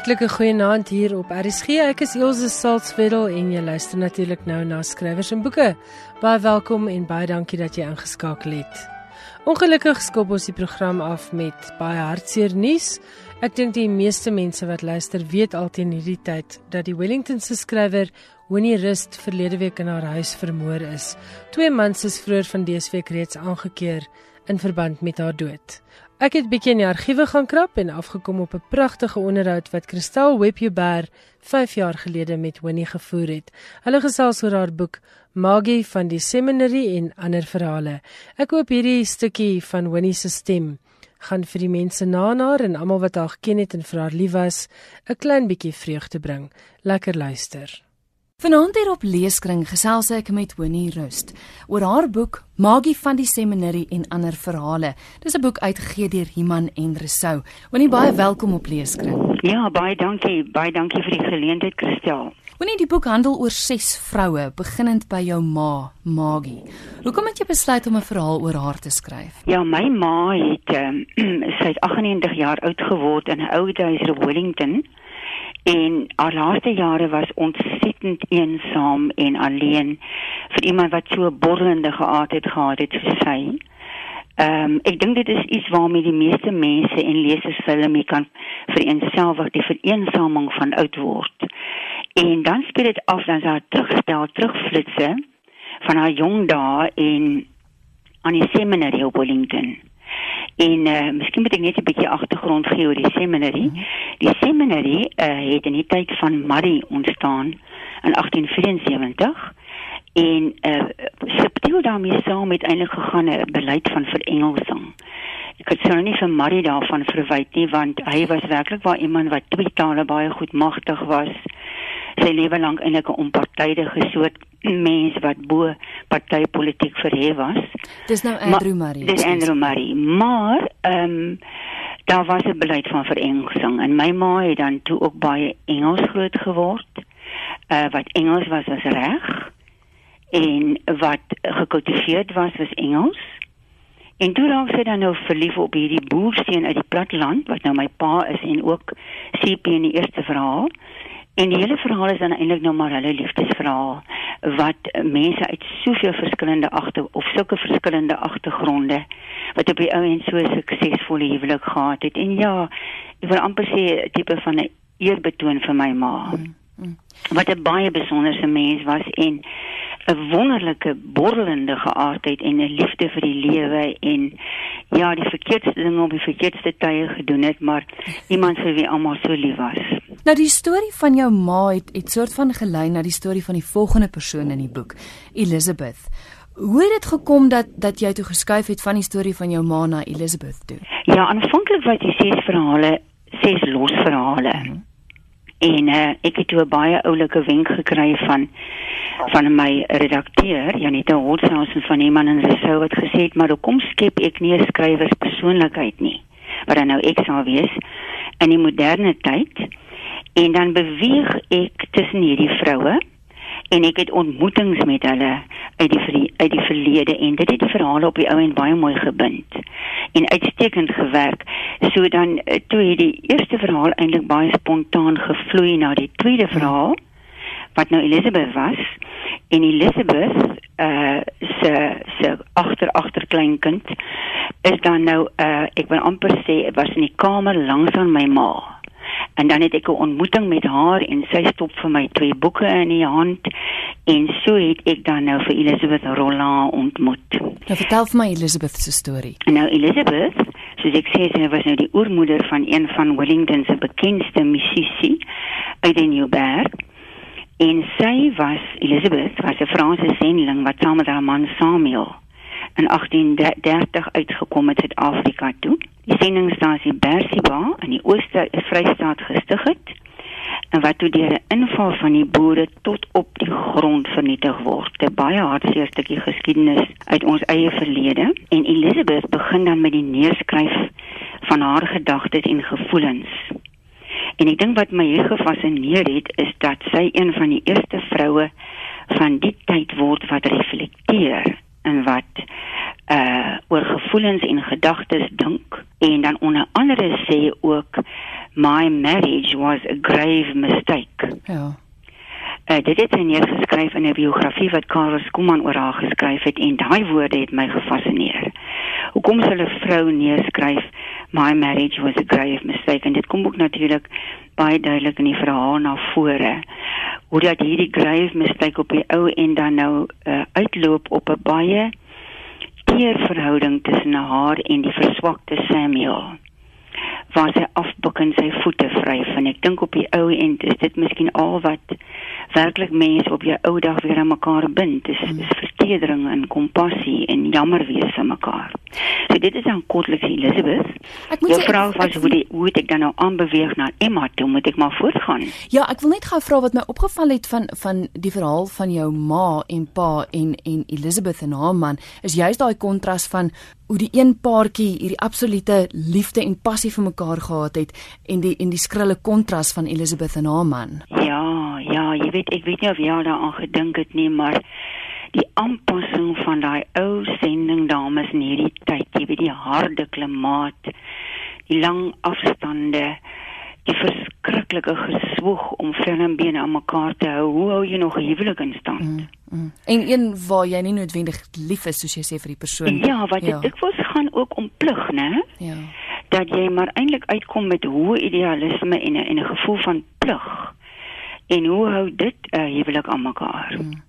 Hartlike goeienaand hier op RSG. Ek is Elsje Salzwetel en jy luister natuurlik nou na skrywers en boeke. Baie welkom en baie dankie dat jy ingeskakel het. Ongelukkig skop ons die program af met baie hartseer nuus. Ek dink die meeste mense wat luister weet alteen hierdie tyd dat die Wellington se skrywer Winnie Rust verlede week in haar huis vermoor is. Twee mans is vroeër van week reeds aangekeer in verband met haar dood. Ek het bietjie in die argiewe gaan krap en afgekom op 'n pragtige onderhoud wat Christel Webber 5 jaar gelede met Winnie gevoer het. Hulle gesels oor haar boek Magie van die Seminary en ander verhale. Ek hoop hierdie stukkie van Winnie se stem gaan vir die mense na haar en almal wat haar geken het en vir haar lief was, 'n klein bietjie vreugde bring. Lekker luister. Vanaand hier op Leeskring gesels ek met Winnie Rust oor haar boek Magie van die Seminary en ander verhale. Dis 'n boek uitgegee deur Iman en Resou. Winnie, baie welkom op Leeskring. Ja, baie dankie. Baie dankie vir die geleentheid, Christel. Winnie, die boek handel oor ses vroue, beginnend by jou ma, Magie. Hoekom het jy besluit om 'n verhaal oor haar te skryf? Ja, my ma het um, sy 98 jaar oud geword in 'n ou huis in Wellington en haar laaste jare was ontsettend eensaam en alleen vir iemand wat so borrelende geaardheid gehad het soos sy. Ehm um, ek dink dit is iets waarmee die meeste mense en lesers mee kan vereenselwig die vereensaming van oud word. En dan speel dit af dan sy terugstel terugflitse van haar jong dae in aan die seminary op Wellington. En uh, miskien moet ek net 'n bietjie agtergrond gee oor die seminary. -hmm. Die seminary uh, het in die tyd van Marie ontstaan in 1874 en uh, subtiel daarmee saam het eintlik gegaan 'n beleid van verengelsing. Ek het sou nie vir Marie daarvan verwyd nie want hy was werklik waar iemand wat twee tale baie goed magtig was sy lewe lank eintlik 'n onpartydige soort mens wat bo partypolitiek verhef was. Dis nou Andrew Marie. Dis Andrew Marie. Maar ehm um, daar was 'n beleid van verenging en my ma het dan toe ook baie Engels groot geword. Uh wat Engels was as reg en wat gekultiveerd was was Engels. En toe raak sy dan nou verlief op hierdie boerseun uit die platteland wat nou my pa is en ook CP in die eerste verhaal. En die hele verhaal is dan eintlik nou maar hulle liefdesverhaal wat mense uit soveel verskillende agter of sulke verskillende agtergronde wat op die ou en so suksesvolle huwelik gehad het. En ja, ek wil amper sê 'n tipe van 'n eerbetoon vir my ma. Mm, mm. Wat 'n baie besonderse mens was en 'n wonderlike borrelende geaardheid en 'n liefde vir die lewe en ja, die verkeerdste dinge op die verkeerdste tye gedoen het, maar iemand vir wie almal so lief was. Nou die storie van jou ma het het soort van gelei na die storie van die volgende persoon in die boek, Elizabeth. Hoe het dit gekom dat dat jy toe geskuif het van die storie van jou ma na Elizabeth toe? Ja, aanvanklik was dit ses verhale, ses los verhale. Mm -hmm. En uh, ek het toe 'n baie oulike wenk gekry van van my redakteur Janita Holthaus van iemand in Resou wat gesê het maar hoekom skep ek nie 'n skrywer persoonlikheid nie wat dan nou ek sou wees in die moderne tyd en dan beweeg ek tussen hierdie vroue en ek het ontmoetings met hulle uit die uit die verlede en dit het die verhale op die ou en baie mooi gebind en uitstekend gewerk. So dan eh, toe het die eerste verhaal eintlik baie spontaan gevloei na die tweede verhaal wat nou Elizabeth was en Elizabeth uh se se agter agter kleinkind is dan nou uh ek wil amper sê was in die kamer langs aan my ma en dan het ek 'n ontmoeting met haar en sy stop vir my twee boeke in die hand en so het ek dan nou vir Elizabeth Roland ontmoet. Nou vertel vir my Elizabeth se storie. Nou Elizabeth, soos ek sê, sy was nou die oormoeder van een van Wellington se bekendste musisi uit die Nieuwberg. En sy was Elizabeth, was 'n Franse sendeling wat saam met haar man Samuel in 1830 uitgekom het uit Afrika toe. Die sendingstasie Bersiba in die Ooste Vrystaat gestig het en wat toe deur 'n inval van die boere tot op die grond vernietig word. 'n Baie hartseer stukkie geskiedenis uit ons eie verlede en Elizabeth begin dan met die neerskryf van haar gedagtes en gevoelens. En ek dink wat my hier gefassineer het is dat sy een van die eerste vroue van die tyd word wat reflekteer en wat uh oor gevoelens en gedagtes dink en dan onder andere sê ook my marriage was a grave mistake. Ja. Uh, dit het sy neergeskryf in 'n biografie wat Karel Skuman oor haar geskryf het en daai woorde het my gefassineer. Hoekom sou 'n vrou neerskryf my marriage was a grave mistake. En dit kom ook natuurlik baie duidelik in die verhaal na vore. Hoe dat hierdie grave mistake op die ou en dan nou uh, uitloop op 'n baie teer verhouding tussen haar en die verswakte Samuel. Waar sy afbuk en sy voete vryf en ek dink op die ou end is dit miskien al wat werklik mense op jou ou dag weer aan mekaar bind. Dis, mm. dis vertedering en kompassie en jammer wees aan mekaar. So dit is dan kortliks Elizabeth. Ek moet jou vra was hoe die hoe ek dan nou aanbeweeg na Emma toe? Moet ek maar voortgaan? Ja ek wil net gou vra wat my opgeval het van van die verhaal van jou ma en pa en en Elizabeth en haar man is juist daai kontras van hoe die een paartjie hierdie absolute liefde en passie vir mekaar gehad het en die en die skrille kontras van Elizabeth en haar man. Ja, jy weet ek weet nie of jy daaraan gedink het nie, maar die aanpassing van daai ou sending dames in hierdie tyd, jy weet die harde klimaat, die lang afstande, die verskriklike geswoeg om fermbene aan mekaar te hou. Hoe hou jy nog 'n huwelik in stand? Mm, mm. En een waar jy nie noodwendig lief is soos jy sê vir die persoon. Ja, wat ja. dit was gaan ook om plig, né? Ja. Dat jy maar eintlik uitkom met hoe idealisme en 'n en 'n gevoel van plig. En hoe hou dit 'n uh, huwelik aan mekaar? Mm.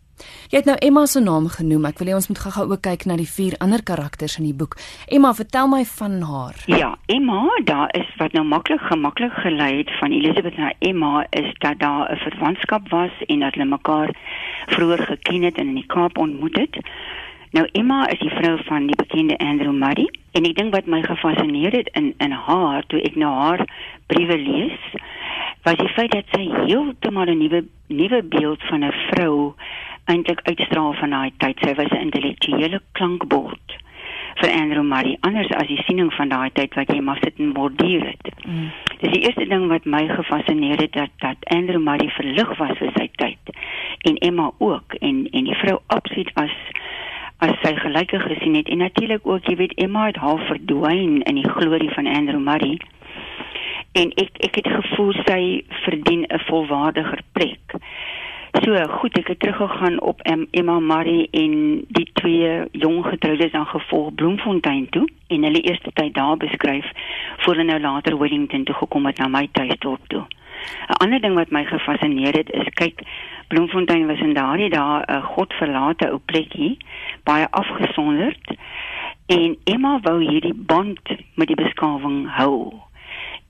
Jy het nou Emma se naam genoem. Ek wil hê ons moet gou-gou ook kyk na die vier ander karakters in die boek. Emma, vertel my van haar. Ja, Emma, daar is wat nou maklik gemaklik gelei het van Elizabeth na Emma is dat daar 'n verwantskap was en dat hulle mekaar vroeër geken het en in die Kaap ontmoet het. Nou Emma is die vrou van die bekende Andrew Murray en ek dink wat my gefassineer het in in haar toe ek nou haar briewe lees was die feit dat sy heeltemal 'n nuwe nuwe beeld van 'n vrou eintlik uitstraal van daai tyd. Sy was 'n intellektuele klankbord vir Andrew Murray, anders as die siening van daai tyd wat jy maar sit en borduur het. Mm. Dis die eerste ding wat my gefassineer het dat dat Andrew Murray verlig was vir sy tyd en Emma ook en en die vrou absoluut as as sy gelyke gesien het en natuurlik ook jy weet Emma het half verdwyn in die glorie van Andrew Murray en ek ek het gevoel sy verdien 'n volwaardiger plek. So goed, ek het teruggegaan op Emma Marie en die twee jong getroudes aan gevolg Bloemfontein toe en hulle eerste tyd daar beskryf voor hulle nou later Wellington toe gekom het na my tuisdorp toe. 'n Ander ding wat my gefassineer het is kyk Bloemfontein was in daardie dae 'n godverlate ou plekkie, baie afgesonderd en Emma wou hierdie band met die beskawing hou.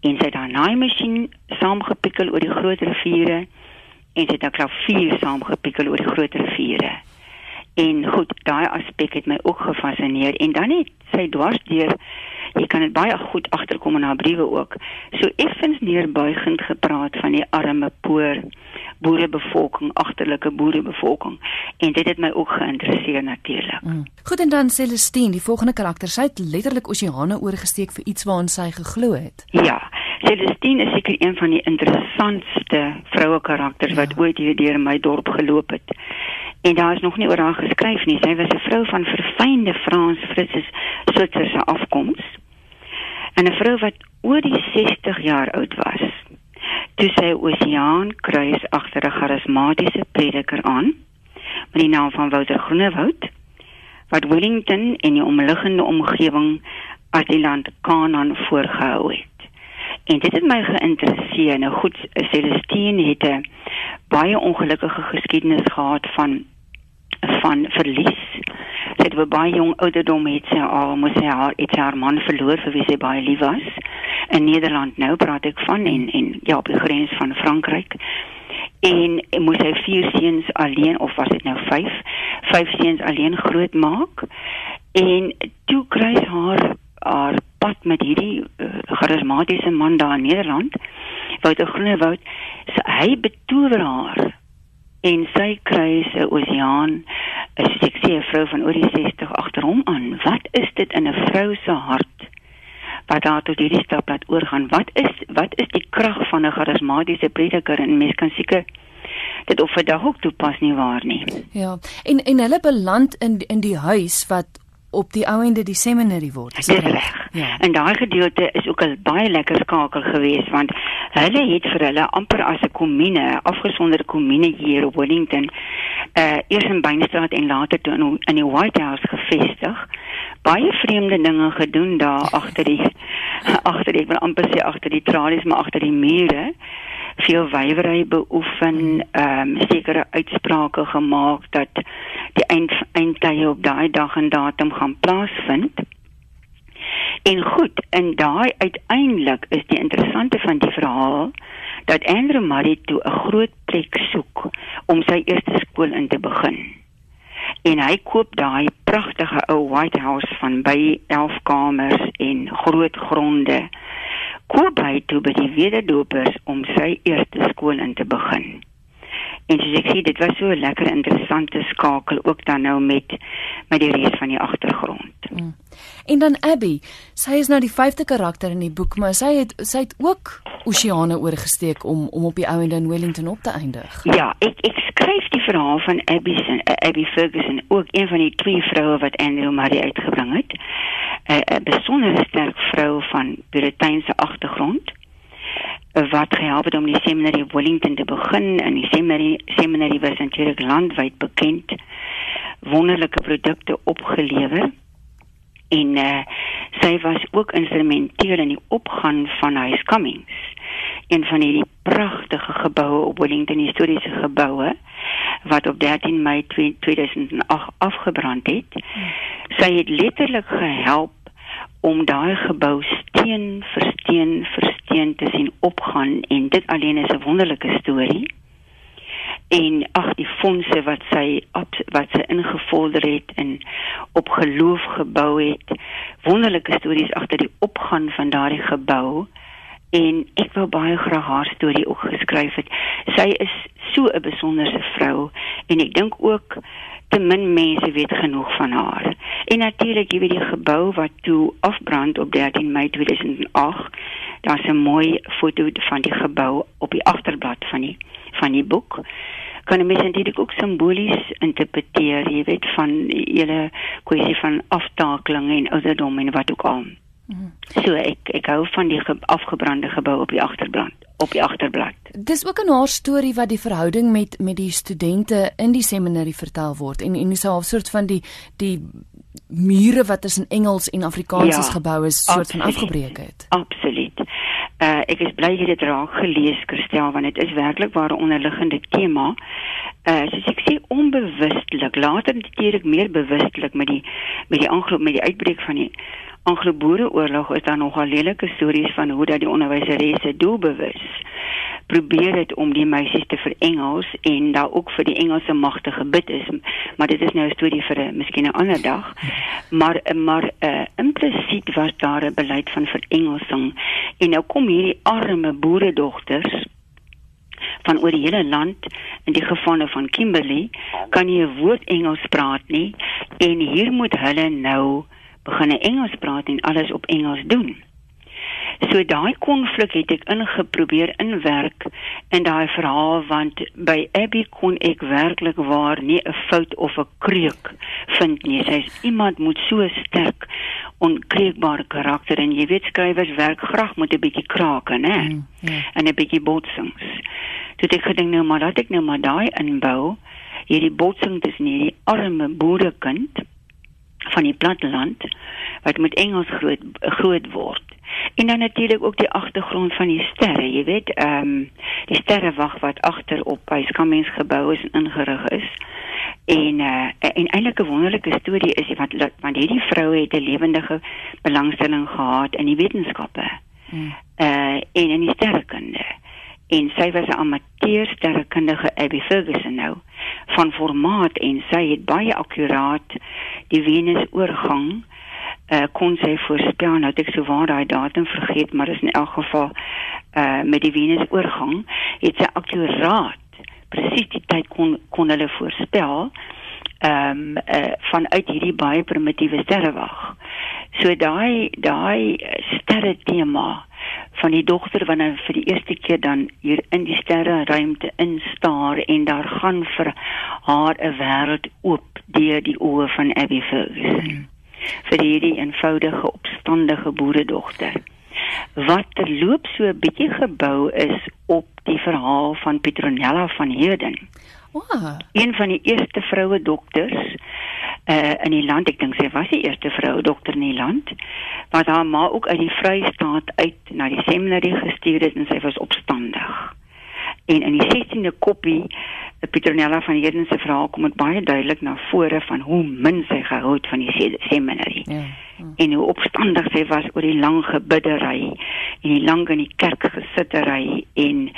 En sy het haar naaimasjien saamgepikkel oor die groot riviere en sy het 'n klavier saamgepikkel oor die groot riviere. En goed, daai aspek het my ook gefassineer en dan het sy dwarsdeur jy kan dit baie goed agterkom in haar briewe ook. So effens neerbuigend gepraat van die arme poor boerebevolking, agterlike boerebevolking en dit het my ook geïnteresseer natuurlik. Mm. Goed en dan Celestine, die volgende karakter, sy het letterlik oseane oorgesteek vir iets waaraan sy geglo het. Ja, Celestine is seker een van die interessantste vroue karakters ja. wat ooit hier deur my dorp geloop het. En daar is nog nie oor haar geskryf nie. Sy was 'n vrou van verfynde Frans-Fritse Switserse afkoms. En 'n vrou wat oor die 60 jaar oud was. Toe sy oseaan kruis agter 'n charismatiese prediker aan met die naam van Wouter Groenewoud wat Wellington en die omliggende omgewing as die land Kanaan voorgehou het. En dit het my geïnteresseer. Nou goed, Celestine het 'n baie ongelukkige geskiedenis gehad van van verlies. Sy het baie jong ouderdom het sy al moes sy haar het haar man verloor vir wie sy baie lief was. In Nederland nou praat ek van en en ja op die grens van Frankryk. En moes sy vier seuns alleen of was dit nou vyf? Vyf seuns alleen grootmaak. En toe kry haar haar pad met hierdie uh, charismatiese man daar in Nederland, Wouter Groenewoud, so hy betower haar en sy kry sy oseaan 'n seksie vrou van oor die 60 agter hom aan. Wat is dit in 'n vrou se hart wat daar tot hierdie stap laat oorgaan? Wat is wat is die krag van 'n charismatiese prediker en mens kan seker dit op vandag ook toepas nie waar nie. Ja, en en hulle beland in in die huis wat op die ouende die seminary word. Dis reg. Ja. En daai gedeelte is ook 'n baie lekker skakel geweest want hulle het vir hulle amper as 'n kommune, afgesonderde kommune hier op Wellington, uh eers in Beinstraat en later toe in, in die White House gevestig. Baie vreemde dinge gedoen daar agter die agter die ek wil amper sê agter die tralies maar agter die mure veel wywery beoefen, ehm um, sekere uitsprake gemaak dat die eind eindtye op daai dag en datum gaan plaasvind. En goed, en daai uiteindelik is die interessante van die verhaal dat Andrew Murray toe 'n groot plek soek om sy eerste skool in te begin. En hy koop daai pragtige ou White House van by 11 kamers en groot gronde koop hy toe by die wederdopers om sy eerste skool in te begin. En soos ek sê, dit was so 'n lekker interessante skakel ook dan nou met met die res van die agtergrond. Mm. En dan Abby, sy is nou die vyfde karakter in die boek, maar sy het sy het ook oseane oorgesteek om om op die ou en in Wellington op te eindig. Ja, ek ek skryf die verhaal van Abby se uh, Abby Ferguson, ook een van die twee vroue wat Andrew Murray uitgebring het. 'n besondere sterk vrou van Puriteinse agtergrond wat gehelp het om die seminary Wellington te begin en die seminary seminary was natuurlik landwyd bekend wonderlike produkte opgelewer en uh, sy was ook instrumenteel in die opgaan van Huis Cummings een van die pragtige geboue op Wellington historiese geboue wat op 13 Mei 2008 afgebrand het. Sy het letterlik gehelp om daai gebou steen vir steen vir steen te sien opgaan en dit alleen is 'n wonderlike storie. En ag die fondse wat sy wat sy ingevorder het en op geloof gebou het. Wonderlike stories agter die opgaan van daardie gebou en ek wou baie graag haar storie ook geskryf het. Sy is so 'n besonderse vrou en ek dink ook te min mense weet genoeg van haar. En natuurlik, jy weet die gebou wat toe afbrand op 13 Mei 2008, daar's 'n mooi foto van die gebou op die agterblad van die van die boek. Kan jy mens dit ook simbolies interpreteer, jy weet van hele kwessie van aftakeling en ouderdom en wat ook al. So ek ek hou van die ge afgebrande gebou op die agterblad op die agterblad. Dis ook 'n haar storie wat die verhouding met met die studente in die seminary vertel word en en dis 'n half soort van die die mure wat tussen Engels en Afrikaans ja, gebou is soort absoluut, van afgebreek het. Absoluut. Uh ek is bly jy het dit raak gelees Christel want dit is werklik waar 'n onderliggende tema. Uh soos ek sê onbewustelik later natuurlik meer bewustelik met die met die aangloop met die uitbreek van die Anglo-Boereoorlog is daar nogal lelike stories van hoe dat die onderwyseresse doelbewus probeer het om die meisies te verengels en daar ook vir die Engelse magte gebid is. Maar dit is nou 'n storie vir 'n miskien 'n ander dag. Maar maar uh, implisiet was daar 'n beleid van verengelsing. En nou kom hierdie arme boeredogters van oor die hele land in die gevange van Kimberley kan nie 'n woord Engels praat nie en hier moet hulle nou begin Engels praat en alles op Engels doen. So daai konflik het ek ingeprobeer inwerk in daai verhaal want by Abby kon ek werklik waar nie 'n fout of 'n kreuk vind nie. Sy's iemand met so sterk onkreukbare karakter en jy weet skrywers werk graag met 'n bietjie krake, né? Mm, yeah. En 'n bietjie botsings. Toe ek gedink nou maar laat ek nou maar daai inbou hierdie botsing tussen hierdie arme boerekind van die platteland wat met Engels groot groot word. En dan natuurlik ook die agtergrond van die sterre, jy weet, ehm um, die sterrewag wat agter op by Skammings gebou is en ingerig is. En uh, en eintlik 'n wonderlike storie is wat want hierdie vrou het 'n lewendige belangstelling gehad in die wetenskappe. Hmm. Uh en in die sterrekunde. En sy was 'n amateur sterrekundige Abby Ferguson nou van formaat en sy het baie akkuraat die Venus oorgang uh, kon sy voorspel. Nou ek sou waar daai datum vergeet maar is in elk geval uh, met die Venus oorgang het sy akkuraat presies die tyd kon kon hulle voorspel ehm um, uh, vanuit hierdie baie primitiewe sterrewag. So daai daai sterre tema van die dogter wanneer vir die eerste keer dan hier in die sterre ruimte instaar en daar gaan vir haar 'n wêreld oop deur die oë van Abby Ferguson. Hmm. vir hierdie eenvoudige opstandige boeredogter wat terloop so 'n bietjie gebou is op die verhaal van Petronella van Heerden. Wow. Een van die eerste vroue dokters uh in die land, ek dink sy was die eerste vroue dokter in die land. Wat haar ma ook uit die Vrystaat uit na die seminarie gestuur het en sy was opstandig. En in die 16de koppie Petronella van Heerden se verhaal kom dit baie duidelik na vore van hoe min sy gehou het van die seminarie. Ja. ja. En hoe opstandig sy was oor die lang gebiddery en die lang in die kerk gesittery en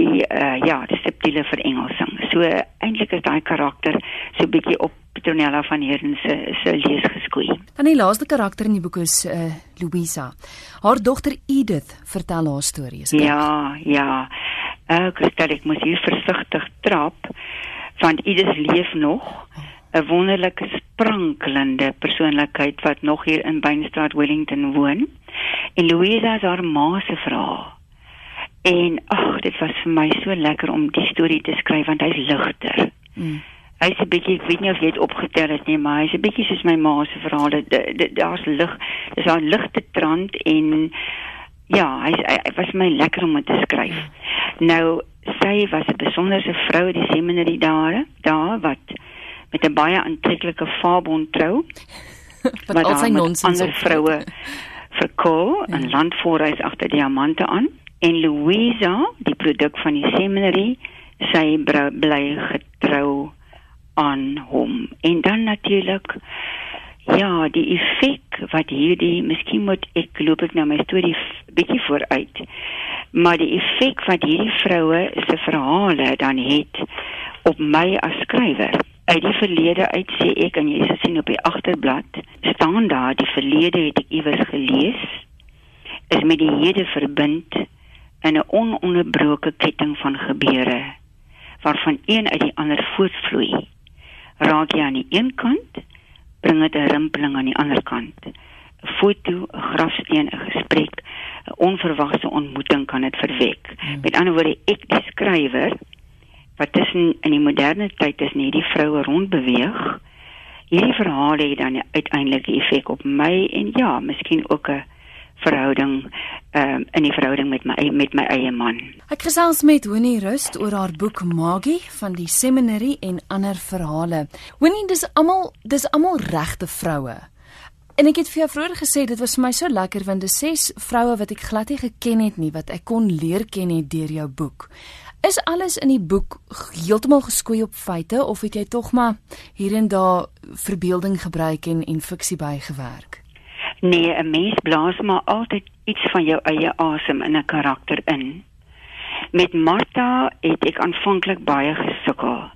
die uh, ja, die subtiele verengelsing. So eintlik is daai karakter so bietjie op Petronella van Heerden se se lees geskoei. Dan die laaste karakter in die boek is uh, Louisa. Haar dogter Edith vertel haar stories. Ja, ja. Uh, Christel, ek moet hier versigtig trap want Edith leef nog. 'n Wonderlike sprankelende persoonlikheid wat nog hier in Beinstraat Wellington woon. En Louisa is haar ma se vrou. En ag, dit was vir my so lekker om die storie te skryf want hy's ligter. Mm. Hy's 'n bietjie, ek weet nie of jy dit opgetel het nie, maar hy's 'n bietjie soos my ma se verhale. Daar's lig, dis 'n ligte trant en ja, hy hy was my lekker om te skryf. Nou sy was 'n besonderse vrou in die seminarie daar, daar wat met 'n baie aantreklike faabond trou. wat al sy nonsens ander vroue verkoop ja. en landvoorreis agter diamante aan en Louisa, die produk van die seminarie, sy bly getrou aan hom. En dan natuurlik Ja, die effek wat hierdie, miskien moet ek loop ek nou my storie bietjie vooruit. Maar die effek wat hierdie vroue se verhale dan het op my as skrywer. Uit die verlede uit sê ek en jy sien op die agterblad staan daar die verlede het ek iewers gelees is met die hede verbind in 'n ononderbroke ketting van gebeure waarvan een uit die ander voortvloei. Raak jy aan die een kant bring dit 'n rimpeling aan die ander kant. 'n Foto, 'n grafsteen, 'n gesprek, 'n onverwagte ontmoeting kan dit verwek. Hmm. Met ander woorde, ek die skrywer wat tussen in die moderne tyd is nie die vroue rondbeweeg. Hierdie verhale het dan uiteindelik 'n effek op my en ja, miskien ook 'n verhouding ehm um, in die verhouding met my met my eie man. Ek gesels met Winnie Rust oor haar boek Magie van die seminary en ander verhale. Winnie, dis almal dis almal regte vroue. En ek het vir jou vroeër gesê dit was vir my so lekker want dis ses vroue wat ek glad nie geken het nie wat ek kon leer ken het deur jou boek. Is alles in die boek heeltemal geskoei op feite of het jy tog maar hier en daar verbeelding gebruik en en fiksie bygewerk? Nee, 'n mens blaas maar altyd iets van jou eie asem in 'n karakter in. Met Martha het ek aanvanklik baie gesukkel.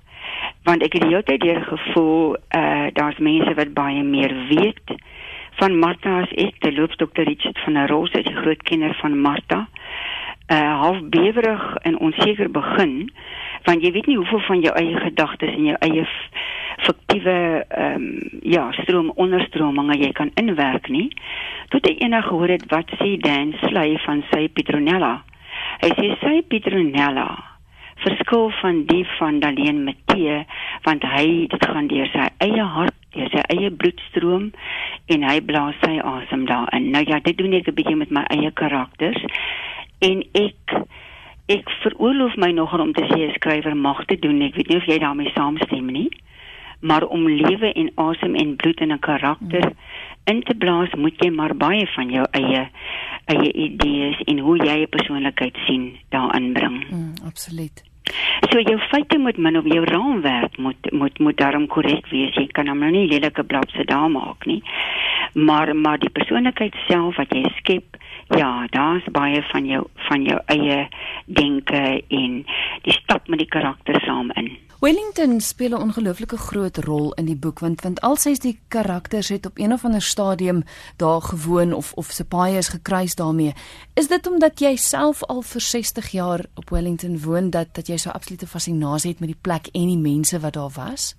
Want ek het die hele tyd deur gevoel uh daar's mense wat baie meer weet van Martha as ek, die loopdokter Richard van der Rose, die groot kenner van Martha. Uh half bewerig en onseker begin, want jy weet nie hoeveel van jou eie gedagtes en jou eie fiktiewe ehm um, ja, stroom onderstrominge jy kan inwerk nie. Tot jy eendag gehoor het wat sê Dan Slay van sy Petronella. Hy sê sy Petronella verskil van die van Daleen Matthee want hy dit gaan deur sy eie hart, deur sy eie bloedstroom en hy blaas sy asem daarin. Nou ja, dit doen ek 'n bietjie met my eie karakters en ek ek veroorloof my nogal om te sê 'n skrywer mag dit doen. Ek weet nie of jy daarmee saamstem nie maar om lewe en asem en bloed in 'n karakter in te blaas, moet jy maar baie van jou eie eie idees en hoe jy 'n persoonlikheid sien daarin bring. Mm, absoluut. So jou feite moet min op jou raamwerk moet moet moet daarom korrek wees. Jy kan hom nou nie lelike blapse daar maak nie. Maar maar die persoonlikheid self wat jy skep, ja, daar's baie van jou van jou eie denke en die stap met die karakter saam in. Wellington speel 'n ongelooflike groot rol in die boek want want al ses die karakters het op een of ander stadium daar gewoon of of se paai is gekruis daarmee. Is dit omdat jy self al vir 60 jaar op Wellington woon dat dat jy so absolute fascinasie het met die plek en die mense wat daar was?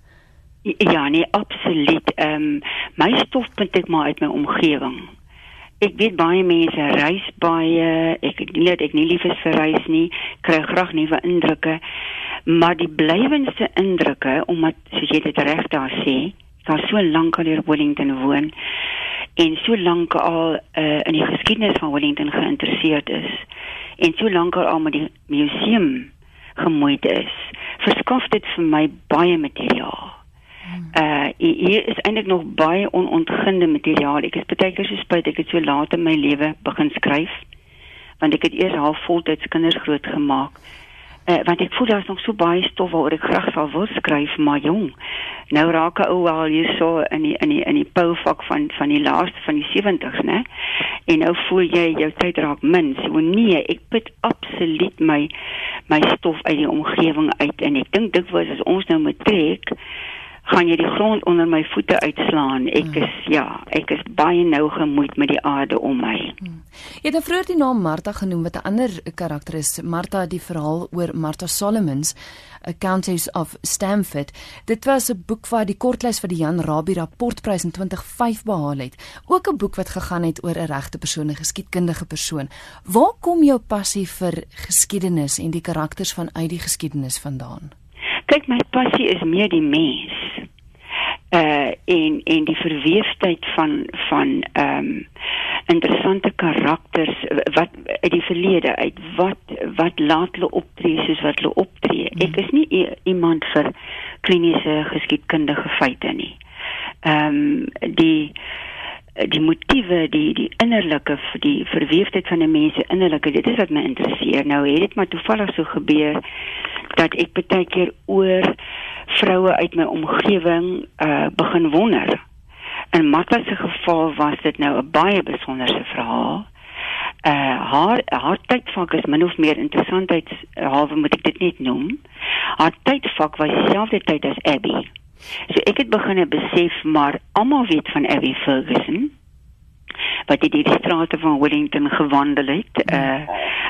Ja, nee, absoluut. Ehm um, my stofpunt ek maar uit my omgewing. Ek weet baie mense reis baie. Ek weet ek nie lief is vir reis nie. Kry graag nuwe indrukke maar die blywendste indrukke omdat soos jy dit reg daar sê daar so lank al hier Wellington woon en so lank al uh, in die geskiedenis van Wellington geïnteresseerd is en so lank al met die museum gemoeid is, verskaf dit vir my baie materiaal. Uh hier is eintlik nog baie onontginde materiaal. Ek is baie keer so spyt ek het so laat in my lewe begin skryf want ek het eers half voltyds kinders groot gemaak. Uh want ek voel daar's nog so baie stof waaroor ek graag sou wil skryf, maar jong. Nou raak ek ou al hier so in die in die in die pouvak van van die laaste van die 70s, né? En nou voel jy jou tyd raak min. So nee, ek put absoluut my my stof uit die omgewing uit en ek dink dit was as ons nou moet trek gaan jy die grond onder my voete uitslaan. Ek hmm. is ja, ek is baie nou gemoed met die aarde om my. Hmm. Jy het nou vroeër die naam Martha genoem wat 'n ander karakter is. Martha die verhaal oor Martha Solomons, a Countess of Stamford. Dit was 'n boek wat die kortlys vir die Jan Rabie rapportprys in 2005 behaal het. Ook 'n boek wat gegaan het oor 'n regte persoon, 'n geskiedkundige persoon. Waar kom jou passie vir geskiedenis en die karakters van uit die geskiedenis vandaan? Kyk, my passie is meer die mens uh en en die verweefdheid van van ehm um, interessante karakters wat uit die verlede uit wat wat laat hulle optree soos wat hulle optree. Hmm. Ek is nie iemand vir kliniese geskiedkundige feite nie. Ehm um, die die motiewe die die innerlike die verweefdheid van 'n mens se innerlike dit is wat my interesseer. Nou het dit maar toevallig so gebeur dat ek baie keer oor vroue uit my omgewing uh begin wonder. In Martha se geval was dit nou 'n baie besonderse verhaal. Uh haar haar tydvak is min of meer interessantheids halwe moet ek dit net noem. Haar tydvak was dieselfde tyd as Abby. So ek het begine besef maar almal weet van Abby Ferguson wat die die strate van Wellington gewandel het uh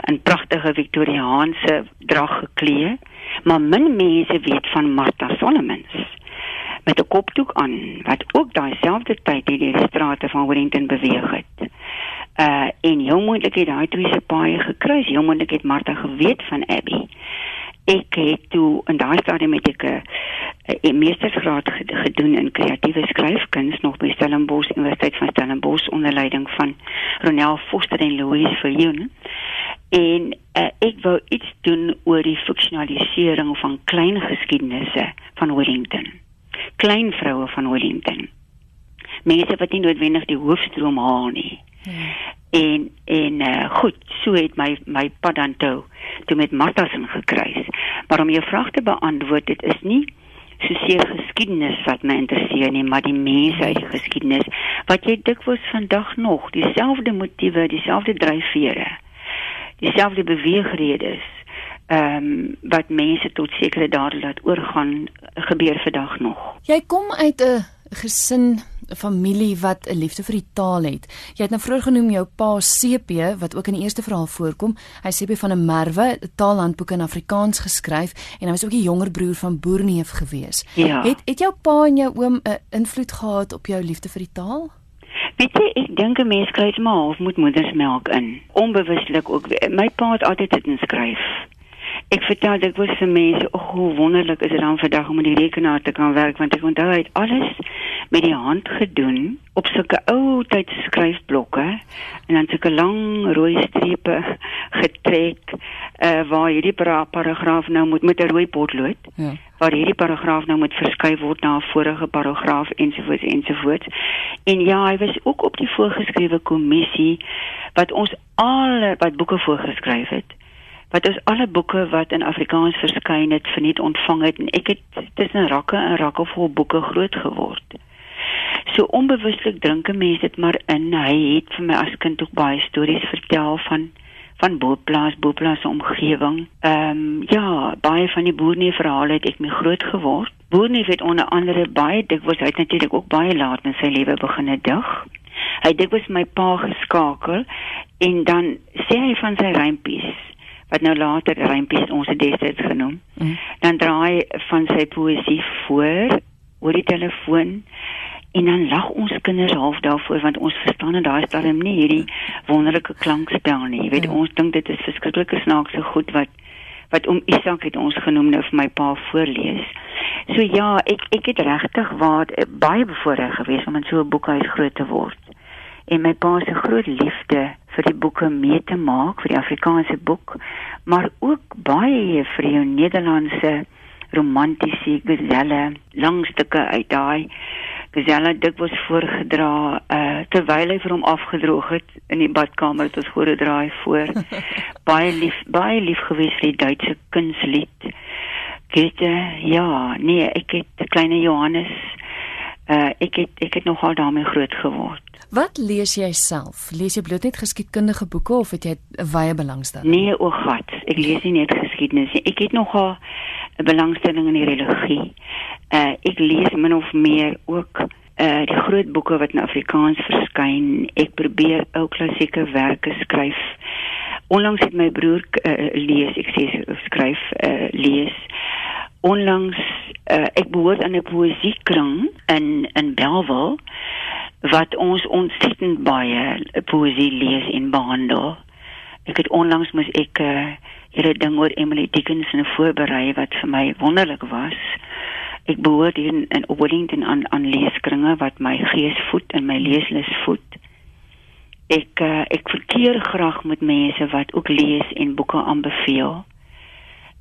in pragtige Victoriaanse drag geklee maar min mense weet van Martha Solomons met 'n kopdoek aan wat ook daai selfde tyd hierdie strate van Wellington beweeg het. Uh en heel moontlik het daai twee se paai gekruis. Heel moontlik het Martha geweet van Abby. Ek het toe in daai stadium met ek 'n 'n meestersgraad gedoen in kreatiewe skryfkuns nog by Stellenbosch Universiteit van Stellenbosch onder leiding van Ronel Foster en Louise Viljoen en uh, ek wou iets doen oor die funksionalisering van klein geskiedenisse van Wellington. Klein vroue van Wellington. Mense wat nie noodwendig die hoofstroom haal nie. Hmm. En en uh, goed, so het my my pad dan toe toe met Marthasen gekruis. Maar om jou vraag te beantwoord, dit is nie soseer geskiedenis wat my interesseer nie, maar die mense uit geskiedenis wat jy dikwels vandag nog dieselfde motiewe, dieselfde dryfvere dieselfde beweegredes ehm um, wat mense tot sekere dade laat oorgaan gebeur vandag nog. Jy kom uit 'n gesin familie wat 'n liefde vir die taal het. Jy het nou vroeër genoem jou pa CP wat ook in die eerste verhaal voorkom. Hy CP van 'n Merwe, 'n taalhandboek in Afrikaans geskryf en hy was ook die jonger broer van Boerneef gewees. Ja. Het het jou pa en jou oom 'n invloed gehad op jou liefde vir die taal? Weet jy, ek dink 'n mens kry dit maar half moet moedersmelk in. Onbewustelik ook. My pa het altyd dit inskryf. Ek vertel dit was vir mense, o, hoe wonderlik is dit dan vandag om met die rekenaar te kan werk want ek onthou hy het alles met die hand gedoen op sulke ou tyd skryfblokke en dan sulke lang rooi strepe getrek uh, waar hierdie paragraaf nou moet met 'n rooi potlood. Ja waar hierdie paragraaf nou moet verskuif word na 'n vorige paragraaf ensovoorts ensovoorts. En ja, hy was ook op die voorgeskrewe kommissie wat ons al wat boeke voorgeskryf het. Wat ons alle boeke wat in Afrikaans verskyn het verniet ontvang het en ek het tussen rakke en rakke vol boeke groot geword. So onbewuslik drinke mense dit maar in. Hy het vir my as kind ook baie stories vertel van van boerplaas, boerplaas omgewing. Ehm um, ja, baie van die boernie verhale het ek mee groot geword. Boernie het onder andere baie dikwels uit natuurlik ook baie laat in sy lewe begin het dag. Hy het dikwels my pa geskakel en dan sê hy van sy rympies wat nou later rympies ons het destyds genoem. Mm. Dan draai van sy poesie voor oor die telefoon En dan lag ons kinders half daarvoor want ons verstaan en daai stadium nie hierdie wonderlike klankspel nie. Jy weet ja. ons dink dit is verskriklike snaakse goed wat wat om Isak het ons genoem nou vir my pa voorlees. So ja, ek ek het regtig waar eh, baie bevoorreg geweest om in so 'n boekhuis groot te word. En my pa se groot liefde vir die boeke mee te maak, vir die Afrikaanse boek, maar ook baie vir die Nederlandse romantiese geselle, langstukke uit daai geselle dikwels voorgedra uh terwyl hy vir hom afgedroog het in die badkamer het ons voorgedraai voor. Baie lief baie lief gewees vir die Duitse kunslied. Goeie ja nee ek het kleine Johannes uh ek het ek het nogal daarmee groot geword Wat lees jy self? Lees jy bloot net geskiedkundige boeke of het jy 'n wye belangstelling? Nee, o God, ek lees nie net geskiedenis nie. Ek het nogal 'n belangstelling in die religie. Uh ek lees min of meer ook uh die groot boeke wat in Afrikaans verskyn. Ek probeer ou klassieke werke skryf. Onlangs het my broer uh, lees, ek sê skryf uh lees. Onlangs uh ek behoort aan 'n poesiekring in in Bellville wat ons ontsettend baie poesie lees en behandel. Ek het onlangs mos ek 'n uh, hele ding oor Emily Dickinson voorberei wat vir my wonderlik was. Ek behoort in in Wellington aan aan leeskringe wat my gees voed en my leeslus voed. Ek uh, ek verkeer graag met mense wat ook lees en boeke aanbeveel.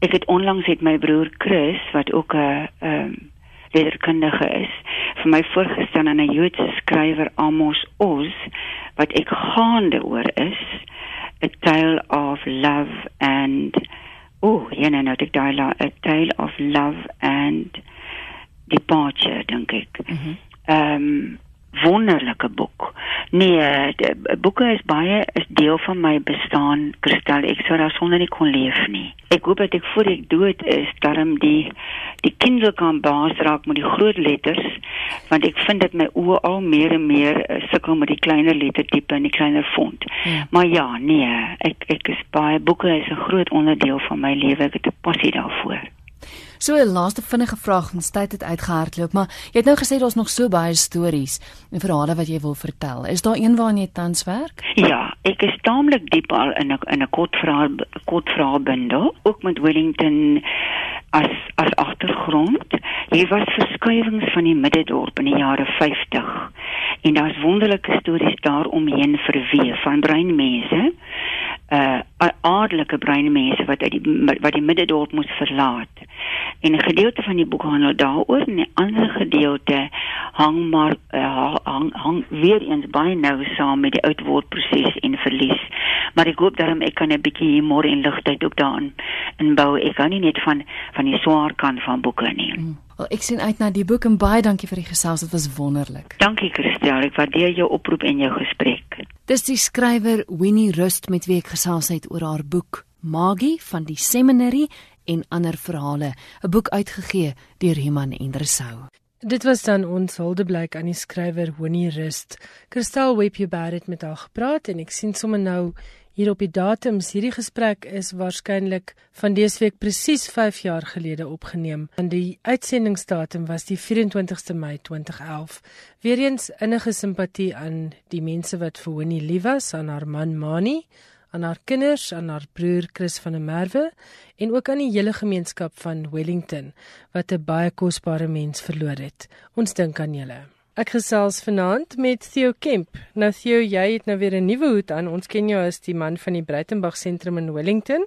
Ek het onlangs het my broer Chris wat ook 'n uh, ehm um, letterkundige is vir my voorgestel aan 'n Joodse skrywer Amos Oz wat ek gaande oor is a tale of love and oh ja nee nou dit daai a tale of love and departure dink ek. Mhm. Mm ehm um, wonderlike boek. Nee, die boeke is baie is deel van my bestaan, Kristal. Ek sou daar sonder nie kon leef nie. Ek hoop dat ek voor ek dood is, darm die die Kindle kan baas raak met die groot letters, want ek vind dit my oë al meer en meer uh, sukkel met die kleiner lettertipe en die kleiner font. Ja. Maar ja, nee, ek ek is baie boeke is 'n groot onderdeel van my lewe. Ek het 'n passie daarvoor. So 'n laaste vinnige vraag, ons tyd het uitgehardloop, maar jy het nou gesê daar's nog so baie stories en verhale wat jy wil vertel. Is daar een waarna jy tans werk? Ja, ek is taamlik diep al in 'n in 'n kortverhaal kortverhaalbundel, ook met Wellington as as agtergrond. Hier was verskuiwings van die middedorp in die jare 50 en daar's wonderlike stories daaromheen verweef van breinmense uh aardelike breinmense wat uit die wat die middedorp moes verlaat. En 'n gedeelte van die boek handel daaroor en 'n ander gedeelte hang maar uh, hang hang weer eens baie nou saam met die oudwordproses en verlies. Maar ek hoop daarom ek kan 'n bietjie humor en ligheid ook daarin inbou. Ek kan nie net van van die swaar kant van boeke nie. Mm. Wel ek sien uit na die boek en baie dankie vir die gesels. Dit was wonderlik. Dankie Christel. Ek waardeer jou oproep en jou gesprek. Dis die skrywer Winnie Rust met wie ek gesels het oor haar boek Magie van die Seminary en ander verhale, 'n boek uitgegee deur Iman en Resou. Dit was dan ons huldeblyk aan die skrywer Winnie Rust. Christel Webber het met haar gepraat? En ek sien sommer nou hier op die datums hierdie gesprek is waarskynlik van dese week presies 5 jaar gelede opgeneem. En die uitsendingsdatum was die 24ste Mei 2011 weer eens innige simpatie aan die mense wat vir Winnie lief was aan haar man Mani aan haar kinders aan haar broer Chris van der Merwe en ook aan die hele gemeenskap van Wellington wat 'n baie kosbare mens verloor het ons dink aan julle Ek gesels vanaand met Theo Kemp. Nou Theo, jy het nou weer 'n nuwe hoed aan. Ons ken jou as die man van die Breitenberg Sentrum in Wellington,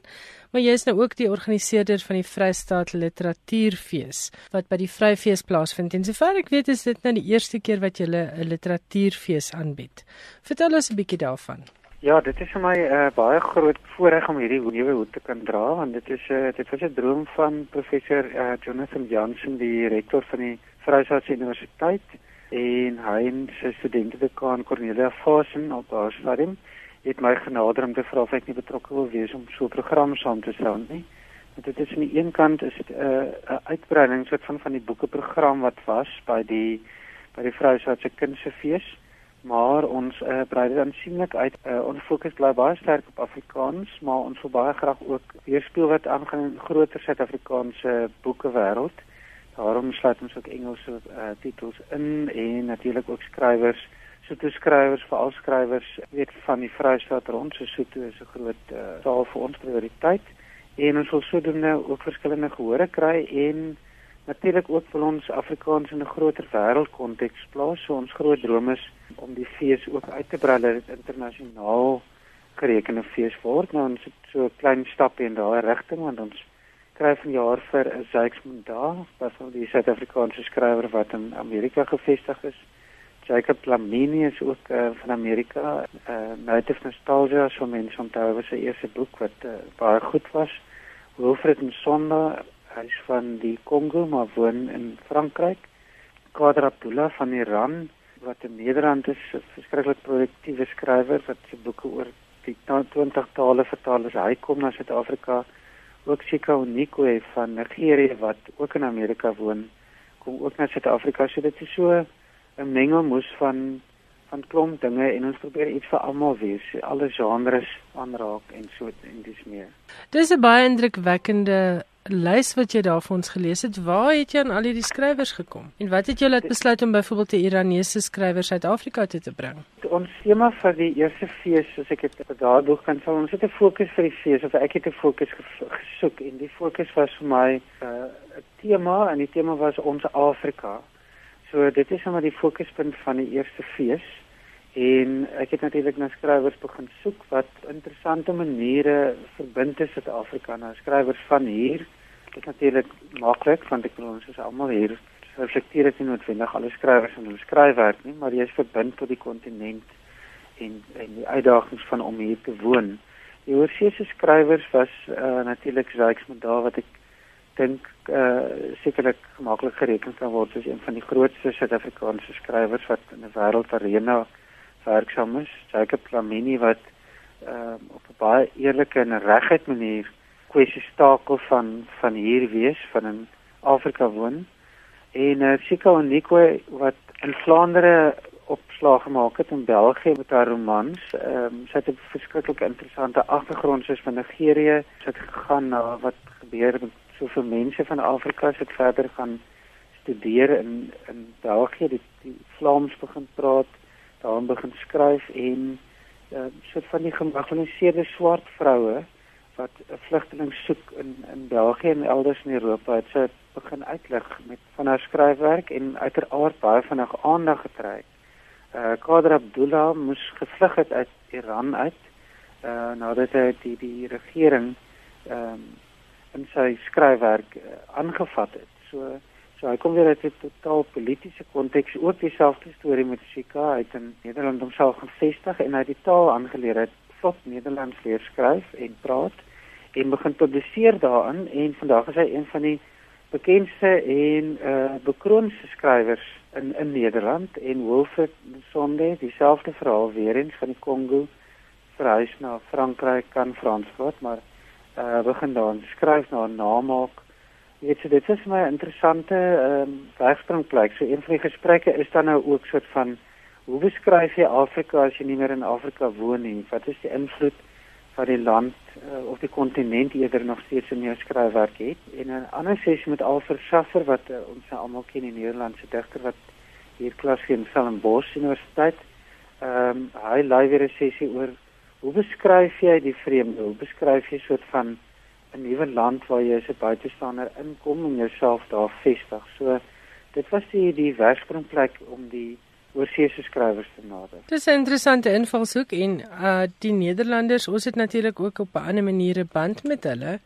maar jy is nou ook die organiseerder van die Vrystaat Literatuurfees wat by die Vryfees plaasvind. En sover ek weet, is dit nou die eerste keer wat jy 'n literatuurfees aanbied. Vertel ons 'n bietjie daarvan. Ja, dit is vir my 'n uh, eh, baie groot voorreg om hierdie nuwe hoed te kan dra want dit is 'n uh, dit was 'n droom van professor uh, Jonathan Jansen, die rektor van die Vrystaat Universiteit en hy en sy studente dekaan Cornelia Fasen op haar stadium het my genader om te vra of ek nie betrokke wil wees om so 'n program saam te stel nie. Want dit is aan die een kant is dit 'n uh, 'n uitbreiding soort van van die boekeprogram wat was by die by die Vryheid se Kindsfees, maar ons uh, brei dit aansienlik uit. Uh, ons fokus bly baie sterk op Afrikaans, maar ons wil baie graag ook weerspieël wat aangaan in groter Suid-Afrikaanse boekewêreld. Daarom sluit ons ook Engelse uh, titels in en natuurlik ook skrywers, soete skrywers, veral skrywers weet van die Vrystaat rond, so soete is 'n groot uh, taal vir ons prioriteit. En ons wil sodoende ook verskillende gehore kry en natuurlik ook vir ons Afrikaans in 'n groter wêreldkonteks plaas. So ons groot droom is om die fees ook uit te brei dat dit internasionaal gerekende fees word. Nou ons het so 'n klein stap in daai rigting want ons skryf vanjaar vir Zyx Munda, wat van die Suid-Afrikaanse skrywer wat in Amerika gevestig is. Jacob Lamini is ook uh, van Amerika. Uh, Native Nostalgia, so mense onthou was sy eerste boek wat uh, baie goed was. Wilfred Nsonda, hy is van die Kongo maar woon in Frankryk. Kader Abdullah van Iran wat in Nederland is, 'n verskriklik produktiewe skrywer wat sy boeke oor die 20 tale vertaal is. Hy kom na Suid-Afrika. Ook Chika Onikwe van Nigerië wat ook in Amerika woon, kom ook na Suid-Afrika. So dit is so 'n mengelmoes van van klomp dinge en ons probeer iets vir almal wees, alle genres aanraak en so en dis meer. Dis 'n baie indrukwekkende lys wat jy daar vir ons gelees het. Waar het jy aan al hierdie skrywers gekom? En wat het jou laat besluit om byvoorbeeld die Iranese skrywers Suid-Afrika toe te bring? Ons tema vir die eerste fees, soos ek dit daar dog kan sal ons het 'n fokus vir die fees of ek het 'n fokus gesoek en die fokus was vir my 'n uh, tema en die tema was ons Afrika. So dit is sommer die fokuspunt van die eerste fees en ek het natuurlik na skrywers begin soek wat interessante maniere verbind met Suid-Afrika. Nou skrywers van hier dit is natuurlik maklik want ek bedoel ons is almal hier reflekteer dit noodwendig alle skrywers in hulle skryfwerk nie maar jy is verbind tot die kontinent en en die uitdagings van om hier te woon. Die oorseese skrywers was uh, natuurlik Jacques Monda wat ek dink uh sekerlik maklik gereken kan word as een van die grootste Suid-Afrikaanse skrywers wat in 'n wêreldarena werksaam is. Jacob Lamini wat uh op 'n baie eerlike en reguit manier kwessies takel van van hier wees van in Afrika woon. En uh Sika Onikwe wat in Vlaandere opslag gemaak het in België met haar romans. Ehm um, sy het 'n verskriklik interessante agtergrond soos van Nigerië. Sy het gegaan na wat gebeur met soveel mense van Afrika se verder gaan studeer in in België, die, die Vlaams begin praat, daar begin skryf en uh, so van die gemarginaliseerde swart vroue wat 'n vlugteling soek in in België en elders in Europa, het sy begin uitlig met van haar skryfwerk en uiteraard baie vinnig aandag getrek. Uh Kader Abdullah moes gevlug het uit Iran uit uh nadat hy die die regering ehm um, in sy skryfwerk uh, aangevat het. So so hy kom weer uit 'n totaal politieke konteks, ook dieselfde storie met Shika, hy het in Nederland homself gevestig en hy die taal aangeleer het, vlot Nederlands leer skryf en praat en begin publiseer daarin en vandag is hy een van die bekendste en uh bekroonste skrywers in in Nederland en Wilfred Sonde dieselfde verhaal weer eens van die Kongo verhuis na Frankryk kan Frans praat maar uh begin dan skryf na 'n namaak. Jy weet so dit is my interessante ehm um, wegspringplek. So een van die gesprekke is dan nou ook soort van hoe beskryf jy Afrika as jy nie meer in Afrika woon nie? Wat is die invloed van die land uh, of die kontinent eerder nog steeds in jou skryfwerk het? En 'n ander sessie met Alfred Schaffer wat uh, ons nou almal ken in Nederlandse digter wat hier klas gee in Stellenbosch Universiteit. Ehm um, hy lei weer 'n sessie oor Hoe beskryf jy die vreemde? Hoe beskryf jy soort van 'n nuwe land waar jy as 'n buitestander inkom en jouself daar vestig? So dit was die die werkspringplek om die oorseese skrywers te nader. Dis 'n interessante invalshoek en uh die Nederlanders, ons het natuurlik ook op 'n ander manier 'n band met hulle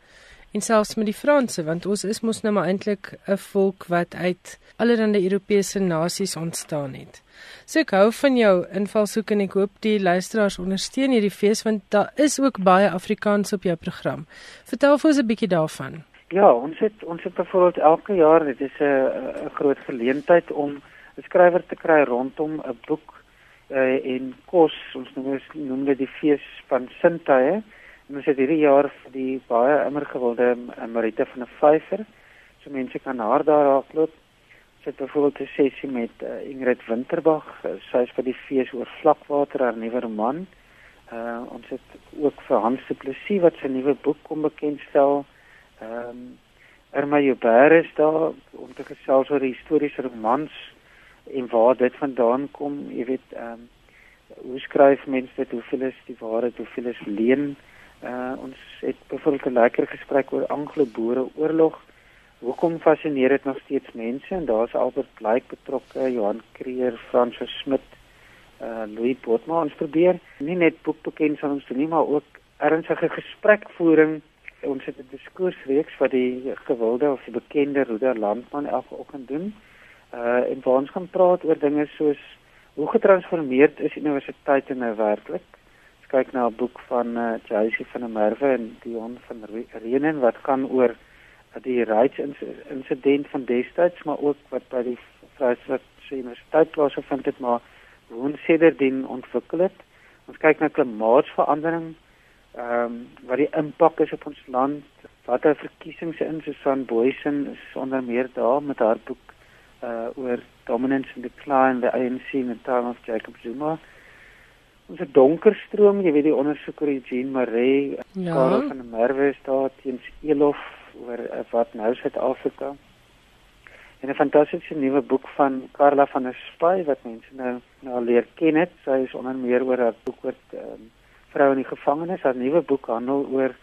en selfs met die Franse want ons is mos nou maar eintlik 'n volk wat uit allerlei Europese nasies ontstaan het. So ek hou van jou invalshoek en ek hoop die luisteraars ondersteun hierdie fees want daar is ook baie Afrikaans op jou program. Vertel vir ons 'n bietjie daarvan. Ja, ons het ons het byvoorbeeld elke jaar, dit is 'n 'n groot geleentheid om 'n skrywer te kry rondom 'n boek uh, en kos. Ons noem dit noem dit die fees van Sintuie. Ons het hierdie jaar vir die baie immer gewilde Marita van der Vyver. So mense kan haar daar raakloop het byvoorbeeld 'n sessie met uh, Ingrid Winterbag, uh, sy is vir die fees oor vlakwater haar nuwe roman. Uh ons het ook vir Hans Du Plessis wat sy nuwe boek kom bekendstel. Ehm um, Irma Joubert is daar om te gesels oor historiese romans en waar dit vandaan kom, jy weet, ehm um, hoe skryf mense dit, hoeveel is die waarheid, hoeveel is leuen? Uh ons het byvoorbeeld 'n lekker gesprek oor Anglo-Boere oorlog Hoekom fascineer dit nog steeds mense? En daar's Albert Blyk betrokke, Johan Creer, Francis Smit, uh Louis Botma ons probeer nie net ons doen nie, maar ook ernstige gesprekvoering. Ons het 'n diskursreeks wat die gewilde of die bekende Ruder Landman elke oggend doen. Uh en waar ons gaan praat oor dinge soos hoe getransformeerd is universiteite nou werklik? Kyk na 'n boek van uh Jacy van der Merwe en Dion van Reenen wat gaan oor die rights incident van destyds, maar ook wat by die Vryheidsstad Universiteit plaasgevind het, maar hoe ons sedertdien ontwikkel het. Ons kyk na klimaatsverandering, ehm um, wat die impak is op ons land, wat daar verkiesings in Susan Boysen is onder meer daar met haar boek uh oor dominance and decline the ANC in the time of Jacob Zuma. Ons het donker stroom, jy weet die ondersoeker Eugene Maree, ja. Karel van der Merwe is daar teens Elof oor uh, wat nou Suid-Afrika en 'n fantastiese nuwe boek van Karla van der Spy wat mense nou nou leer ken het. Sy is onder meer oor haar boek oor um, vroue in die gevangenis. Haar nuwe boek handel oor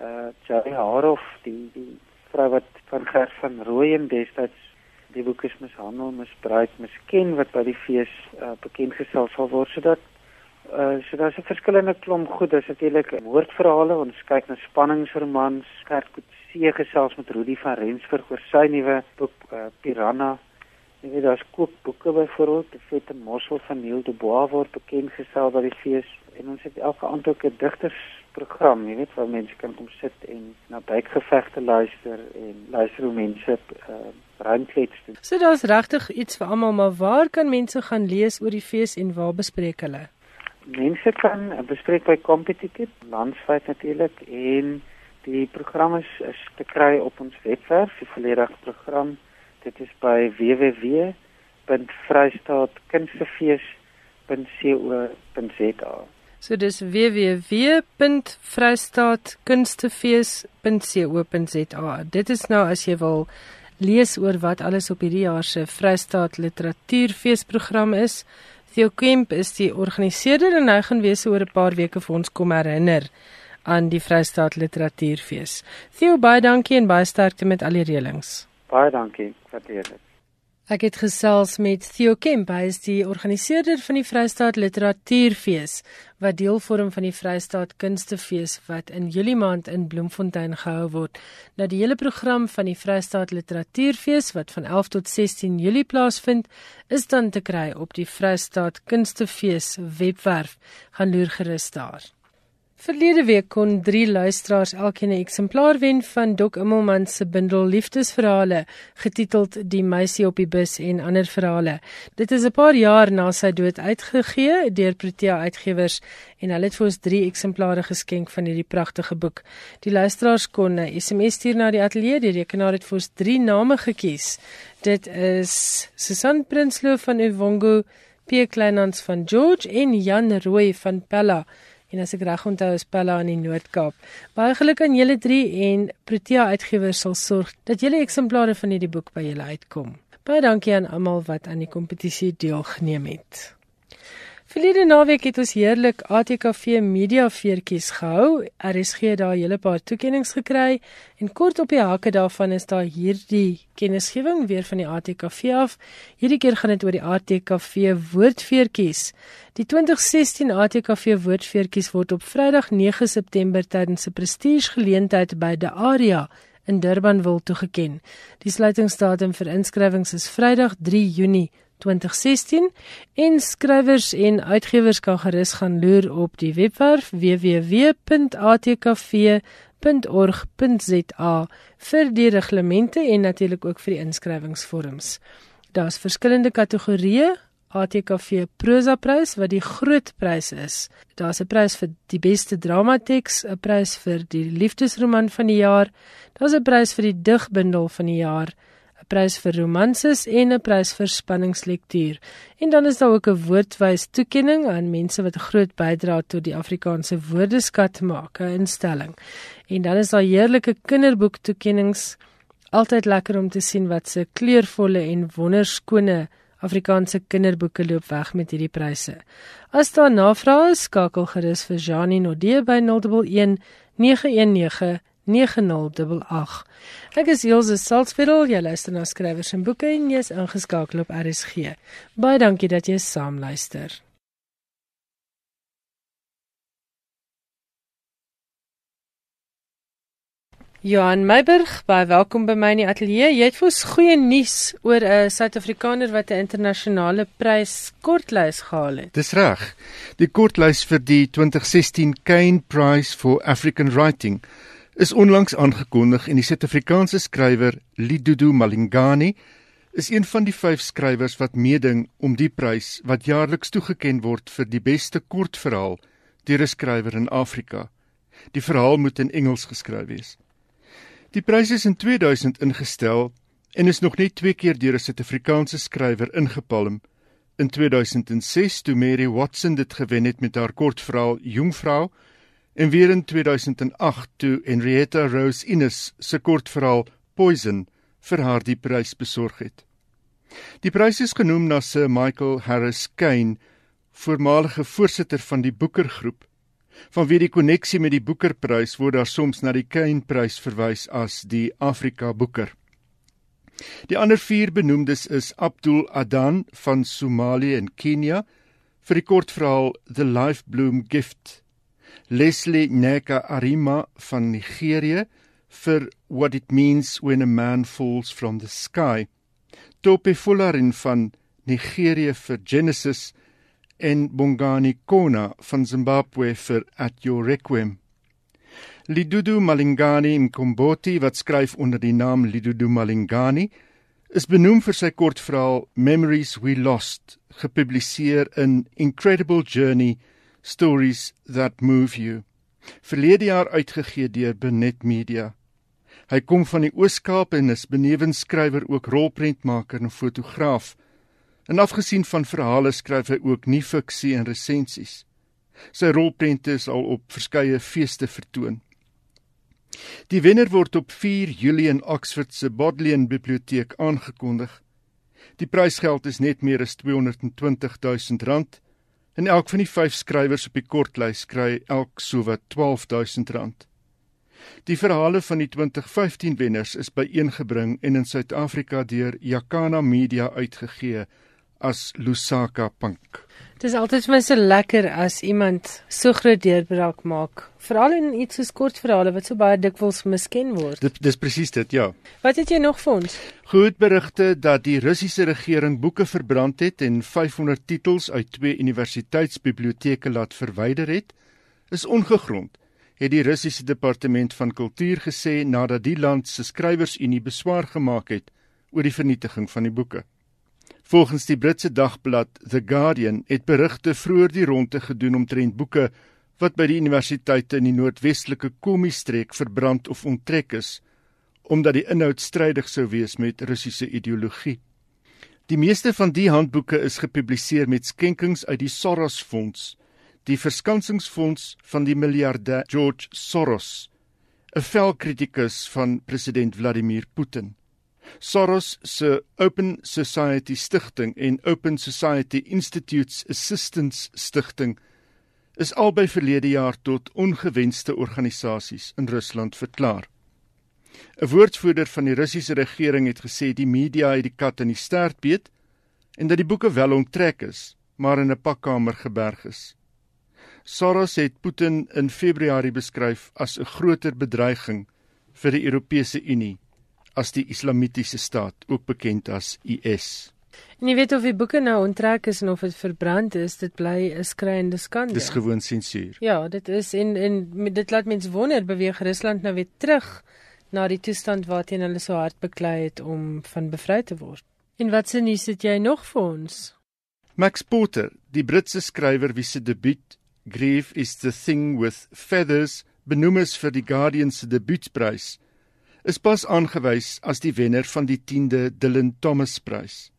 uh eh, Jay Harof, die die vrou wat van Gert van Rooyen destyds die boek is mishandel, misbruik, misken wat by die fees uh, bekend gestel sal word sodat uh so daar's 'n verskillende klomp goed. Daar's natuurlik moordverhale, ons kyk na spanningsromans, kerk see gesels met Rudy van Rensburg oor sy nuwe boek uh, Piranha. Jy weet daar's kookboeke byvoorbeeld, die Vette Mossel van Neil de Bois word bekend gestel by die fees en ons het elke aand ook 'n digtersprogram, jy weet waar mense kan kom sit en na buikgevegte luister en luister hoe mense uh, randklets doen. So daar's regtig iets vir almal, maar waar kan mense gaan lees oor die fees en waar bespreek hulle? Mense kan bespreek by Competicket, landwyd natuurlik en Die program is, is te kry op ons webwerf, die volledige program. Dit is by www.vrystaatkunstefees.co.za. So dis www.vrystaatkunstefees.co.za. Dit is nou as jy wil lees oor wat alles op hierdie jaar se Vrystaat Literatuurfeesprogram is. Theo Kemp is die organiseerder en hy gaan weer so oor 'n paar weke vir ons kom herinner aan die Vrystaat Literatuurfees. Theo, baie dankie en baie sterkte met al die reëlings. Baie dankie, waardeer dit. Ek het gesels met Theo Kemp, hy is die organiseerder van die Vrystaat Literatuurfees wat deel vorm van die Vrystaat Kunstefees wat in Julie maand in Bloemfontein gehou word. Nou die hele program van die Vrystaat Literatuurfees wat van 11 tot 16 Julie plaasvind, is dan te kry op die Vrystaat Kunstefees webwerf. Gaan loer gerus daar. Verlede week kon 3 luisteraars elkeen 'n eksemplaar wen van Dok Immelman se bundel Liefdesverhale getiteld Die meisie op die bus en ander verhale. Dit is 'n paar jaar na sy dood uitgegee deur Protea Uitgewers en hulle het vir ons 3 eksemplare geskenk van hierdie pragtige boek. Die luisteraars kon 'n SMS stuur na die ateljee, die rekenaar het vir ons 3 name gekies. Dit is Susan Prinsloo van Uvongo, Pierre Kleinans van George en Jan Rooi van Pella en as ek reg onthou is Pella in die Noord-Kaap. Baie geluk aan julle drie en Protea Uitgewers sal sorg dat julle eksemplare van hierdie boek by julle uitkom. Baie dankie aan almal wat aan die kompetisie deelgeneem het. Verlede naweek het ons heerlik ATKV Media Feertjies gehou. RSG het daar 'n hele paar toekenninge gekry en kort op die hakke daarvan is daar hierdie kennisgewing weer van die ATKV af. Hierdie keer gaan dit oor die ATKV Woordfeertjies. Die 2016 ATKV Woordfeertjies word op Vrydag 9 September tydens 'n prestige geleentheid by die Aria in Durban wil toegeken. Die sluitingsdatum vir inskrywings is Vrydag 3 Junie 2016 en skrywers en uitgewers kan gerus gaan loer op die webwerf www.atkv.org.za vir die reglemente en natuurlik ook vir die inskrywingsvorms. Daar's verskillende kategorieë ATKV prosa prys wat die groot prys is. Daar's 'n prys vir die beste dramateks, 'n prys vir die liefdesroman van die jaar, daar's 'n prys vir die digbundel van die jaar, prys vir romanses en 'n prys vir spanningslektuur. En dan is daar ook 'n woordwys toekenning aan mense wat 'n groot bydrae tot die Afrikaanse woordeskat maak, 'n instelling. En dan is daar heerlike kinderboek toekennings. Altyd lekker om te sien wat se kleurvolle en wonderskone Afrikaanse kinderboeke loop weg met hierdie pryse. As daar navrae is, skakel gerus vir Janie Nodee by 011 919 9088. Ek is Elsje Salzveld, jy luister na skrywers en boeke en jy's ingeskakel op RSG. Baie dankie dat jy saam luister. Johan Meiburg, baie welkom by my in die ateljee. Jy het vir ons goeie nuus oor 'n Suid-Afrikaner wat 'n internasionale prys kortlys gehaal het. Dis reg. Die kortlys vir die 2016 Kane Prize for African Writing is onlangs aangekondig en die Suid-Afrikaanse skrywer Lidudu Malingani is een van die 5 skrywers wat meeding om die prys wat jaarliks toegekend word vir die beste kortverhaal deur 'n skrywer in Afrika. Die verhaal moet in Engels geskryf wees. Die prys is in 2000 ingestel en is nog net twee keer deur 'n Suid-Afrikaanse skrywer ingepalm. In 2006 toe Mary Watson dit gewen het met haar kortverhaal Jongvrou en weer in 2008 toe Henrietta Rose Innes se kortverhaal Poison vir haar die prys besorg het. Die prys is genoem na Sir Michael Harris Kane, voormalige voorsitter van die Booker Groep Vanweë die koneksie met die Boekerprys word daar soms na die Kane-prys verwys as die Afrika Boeker. Die ander vier benoemdes is Abdul Adan van Somalië en Kenia vir die kortverhaal The Life Bloom Gift. Leslie Neka Arima van Nigerië vir What It Means When a Man Falls from the Sky. Tope Fularin van Nigerië vir Genesis en Bongani Kona van Zimbabwe vir At Your Requiem. Lidudu Malingani Mkomboti wat skryf onder die naam Lidudu Malingani is benoem vir sy kortverhaal Memories We Lost gepubliseer in Incredible Journey Stories That Move You verlede jaar uitgegee deur Benet Media. Hy kom van die Oos-Kaap en is benewens skrywer ook rolprentmaker en fotograaf. En afgesien van verhale skryf hy ook nie fiksie en resensies. Sy rolprente is al op verskeie feeste vertoon. Die wenner word op 4 Julie in Oxford se Bodleian Biblioteek aangekondig. Die prysgeld is net meer as 220 000 rand en elk van die 5 skrywers op die kortlys kry elk sowat 12 000 rand. Die verhale van die 2015 wenners is byeengebring en in Suid-Afrika deur Jakana Media uitgegee as Lusaka Pink. Dit is altyd vir my so lekker as iemand so groot deurbraak maak, veral in iets so kortverhale wat so baie dikwels misken word. Dit dis presies dit, ja. Wat het jy nog vir ons? Goed berigte dat die Russiese regering boeke verbrand het en 500 titels uit twee universiteitsbiblioteke laat verwyder het, is ongegrond. Het die Russiese departement van kultuur gesê nadat die land se skrywersunie beswaar gemaak het oor die vernietiging van die boeke. Volgens die Britse dagblad The Guardian het berigte vroeër die ronde gedoen omtrent boeke wat by die universiteite in die noordwestelike Komi-streek verbrand of onttrek is omdat die inhoud strydig sou wees met Russiese ideologie. Die meeste van die handboeke is gepubliseer met skenkings uit die Soros Fonds, die verskansingsfonds van die miljardêr George Soros, 'n velkritikus van president Vladimir Putin. Soros se Open Society Stichting en Open Society Institutes Assistance Stichting is albei verlede jaar tot ongewenste organisasies in Rusland verklaar. 'n Woordvoerder van die Russiese regering het gesê die media het die kat in die stert beet en dat die boeke wel onttrek is, maar in 'n pakkamer geberg is. Soros het Putin in Februarie beskryf as 'n groter bedreiging vir die Europese Unie as die Islamitiese staat, ook bekend as IS. En jy weet of die boeke nou onttrek is en of dit verbrand is, dit bly 'n skreiende skande. Dis gewoon sensuur. Ja, dit is en en dit laat mense wonder beweeg Rusland nou weer terug na die toestand waarteen hulle so hard beklei het om van bevry te word. En wat se nuus het jy nog vir ons? Max Porter, die Britse skrywer wie se debuut Grief is the thing with feathers benoem is vir die Guardian se debuutprys is pas aangewys as die wenner van die 10de Dylan Thomas Prys.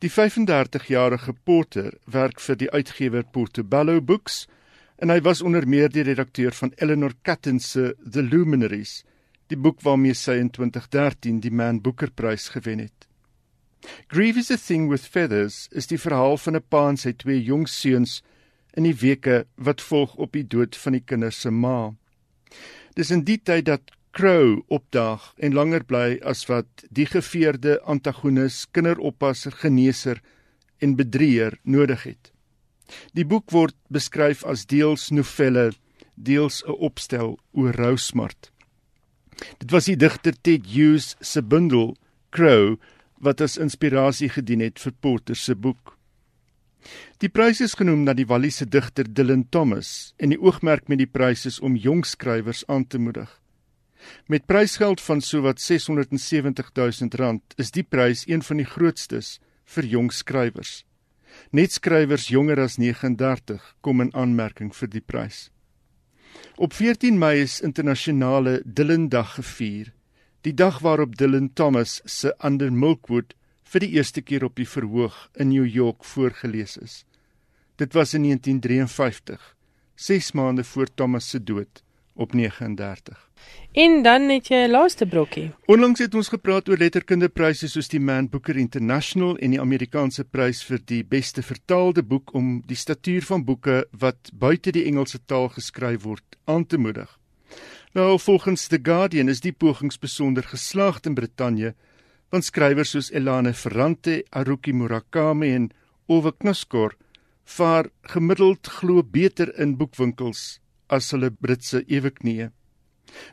Die 35-jarige Porter werk vir die uitgewer Portobello Books en hy was onder meer die redakteur van Eleanor Catton se The Luminaries, die boek waarmee sy in 2013 die Man Booker Prys gewen het. Grief is a thing with feathers is die verhaal van 'n pa en sy twee jong seuns in die weke wat volg op die dood van die kinders se ma. Dis in die tyd dat Crow opdaag en langer bly as wat die geveerde antagonis, kinderoppasser, geneeser en bedrieër nodig het. Die boek word beskryf as deels novelle, deels 'n opstel oor rousmart. Dit was die digter Ted Hughes se bundel Crow wat as inspirasie gedien het vir Porter se boek. Die prys is genoem na die Walliese digter Dylan Thomas en die oogmerk met die prys is om jong skrywers aan te moedig. Met prysgeld van sowat 670 000 rand is die prys een van die grootstes vir jong skrywers. Net skrywers jonger as 39 kom in aanmerking vir die prys. Op 14 Mei is internasionale Dylan Dag gevier, die dag waarop Dylan Thomas se Under Milkwood vir die eerste keer op die verhoog in New York voorgeles is. Dit was in 1953, 6 maande voor Thomas se dood op 39. En dan het jy 'n laaste brokkie. Onlangs het ons gepraat oor letterkundepryse soos die Man Booker International en die Amerikaanse prys vir die beste vertaalde boek om die statuur van boeke wat buite die Engelse taal geskryf word aan te moedig. Nou volgens The Guardian is die pogings besonder geslaagd in Brittanje want skrywers soos Elane Ferrante, Haruki Murakami en Ove Knuskor vaar gemiddeld glo beter in boekwinkels as hulle Britse eweknieë.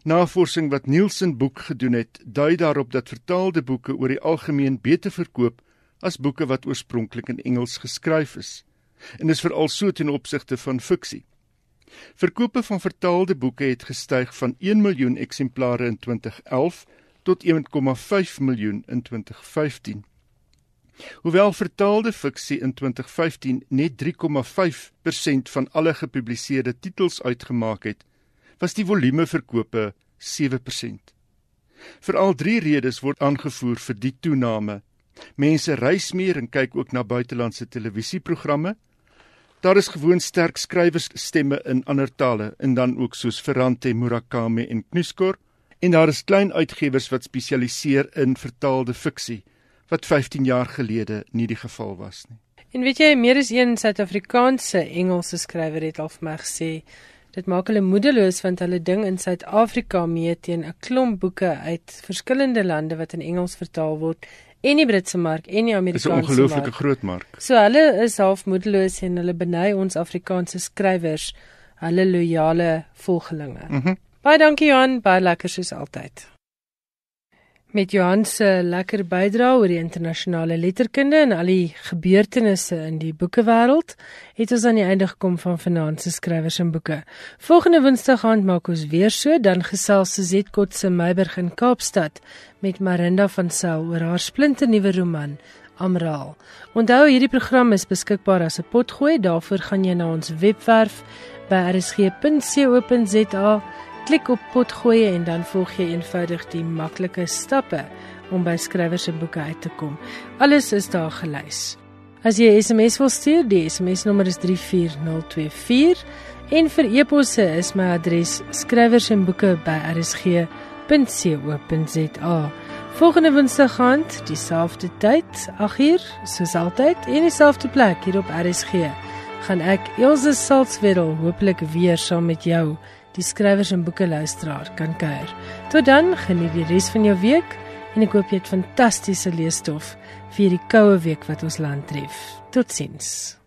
Navorsing wat Nielsen boek gedoen het, dui daarop dat vertaalde boeke oor die algemeen beter verkoop as boeke wat oorspronklik in Engels geskryf is. En dis veral so ten opsigte van fiksie. Verkope van vertaalde boeke het gestyg van 1 miljoen eksemplare in 2011 tot 1,5 miljoen in 2015. Hoewel vertaalde fiksie in 2015 net 3,5% van alle gepubliseerde titels uitgemaak het, was die volume verkope 7%. Veral drie redes word aangevoer vir die toename. Mense reis meer en kyk ook na buitelandse televisieprogramme. Daar is gewoon sterk skrywersstemme in ander tale en dan ook soos Ferrante, Murakami en Knuskor en daar is klein uitgewers wat spesialiseer in vertaalde fiksie wat 15 jaar gelede nie die geval was nie. En weet jy, meer as een Suid-Afrikaanse Engelse skrywer het al vir my gesê, dit maak hulle moedeloos want hulle ding in Suid-Afrika mee teen 'n klomp boeke uit verskillende lande wat in Engels vertaal word en die Britse mark en die Amerikaanse mark. Dis 'n ongelooflike groot mark. So hulle is half moedeloos en hulle beny ons Afrikaanse skrywers, hulle loyale volgelinge. Mm Baie dankie Johan, baie lekker soos altyd. Met Johan se lekker bydrae oor die internasionale letterkunde en al die gebeurtenisse in die boekewêreld, het ons aan die einde gekom van vanaand se skrywers en boeke. Volgende Woensdag aand maak ons weer so, dan gesels Suzette Kotse Meiburg in Kaapstad met Marinda van Sail oor haar splinternuwe roman Amraal. Onthou hierdie program is beskikbaar as 'n potgooi, daarvoor gaan jy na ons webwerf by rsg.co.za Klik op potgooi en dan volg jy eenvoudig die maklike stappe om by skrywers en boeke uit te kom. Alles is daar gelys. As jy 'n SMS wil stuur, die SMS nommer is 34024 en vir e-posse is my adres skrywersenboeke@rsg.co.za. Volgende Woensdag aand, dieselfde tyd, 8uur, soos altyd, en dieselfde plek hier op RSG, gaan ek Elsje Salzwetel hopelik weer saam met jou die skrywers en boeke luisteraar kan kuier. Tot dan, geniet die res van jou week en ek hoop jy het fantastiese leesstof vir die koue week wat ons land tref. Totsiens.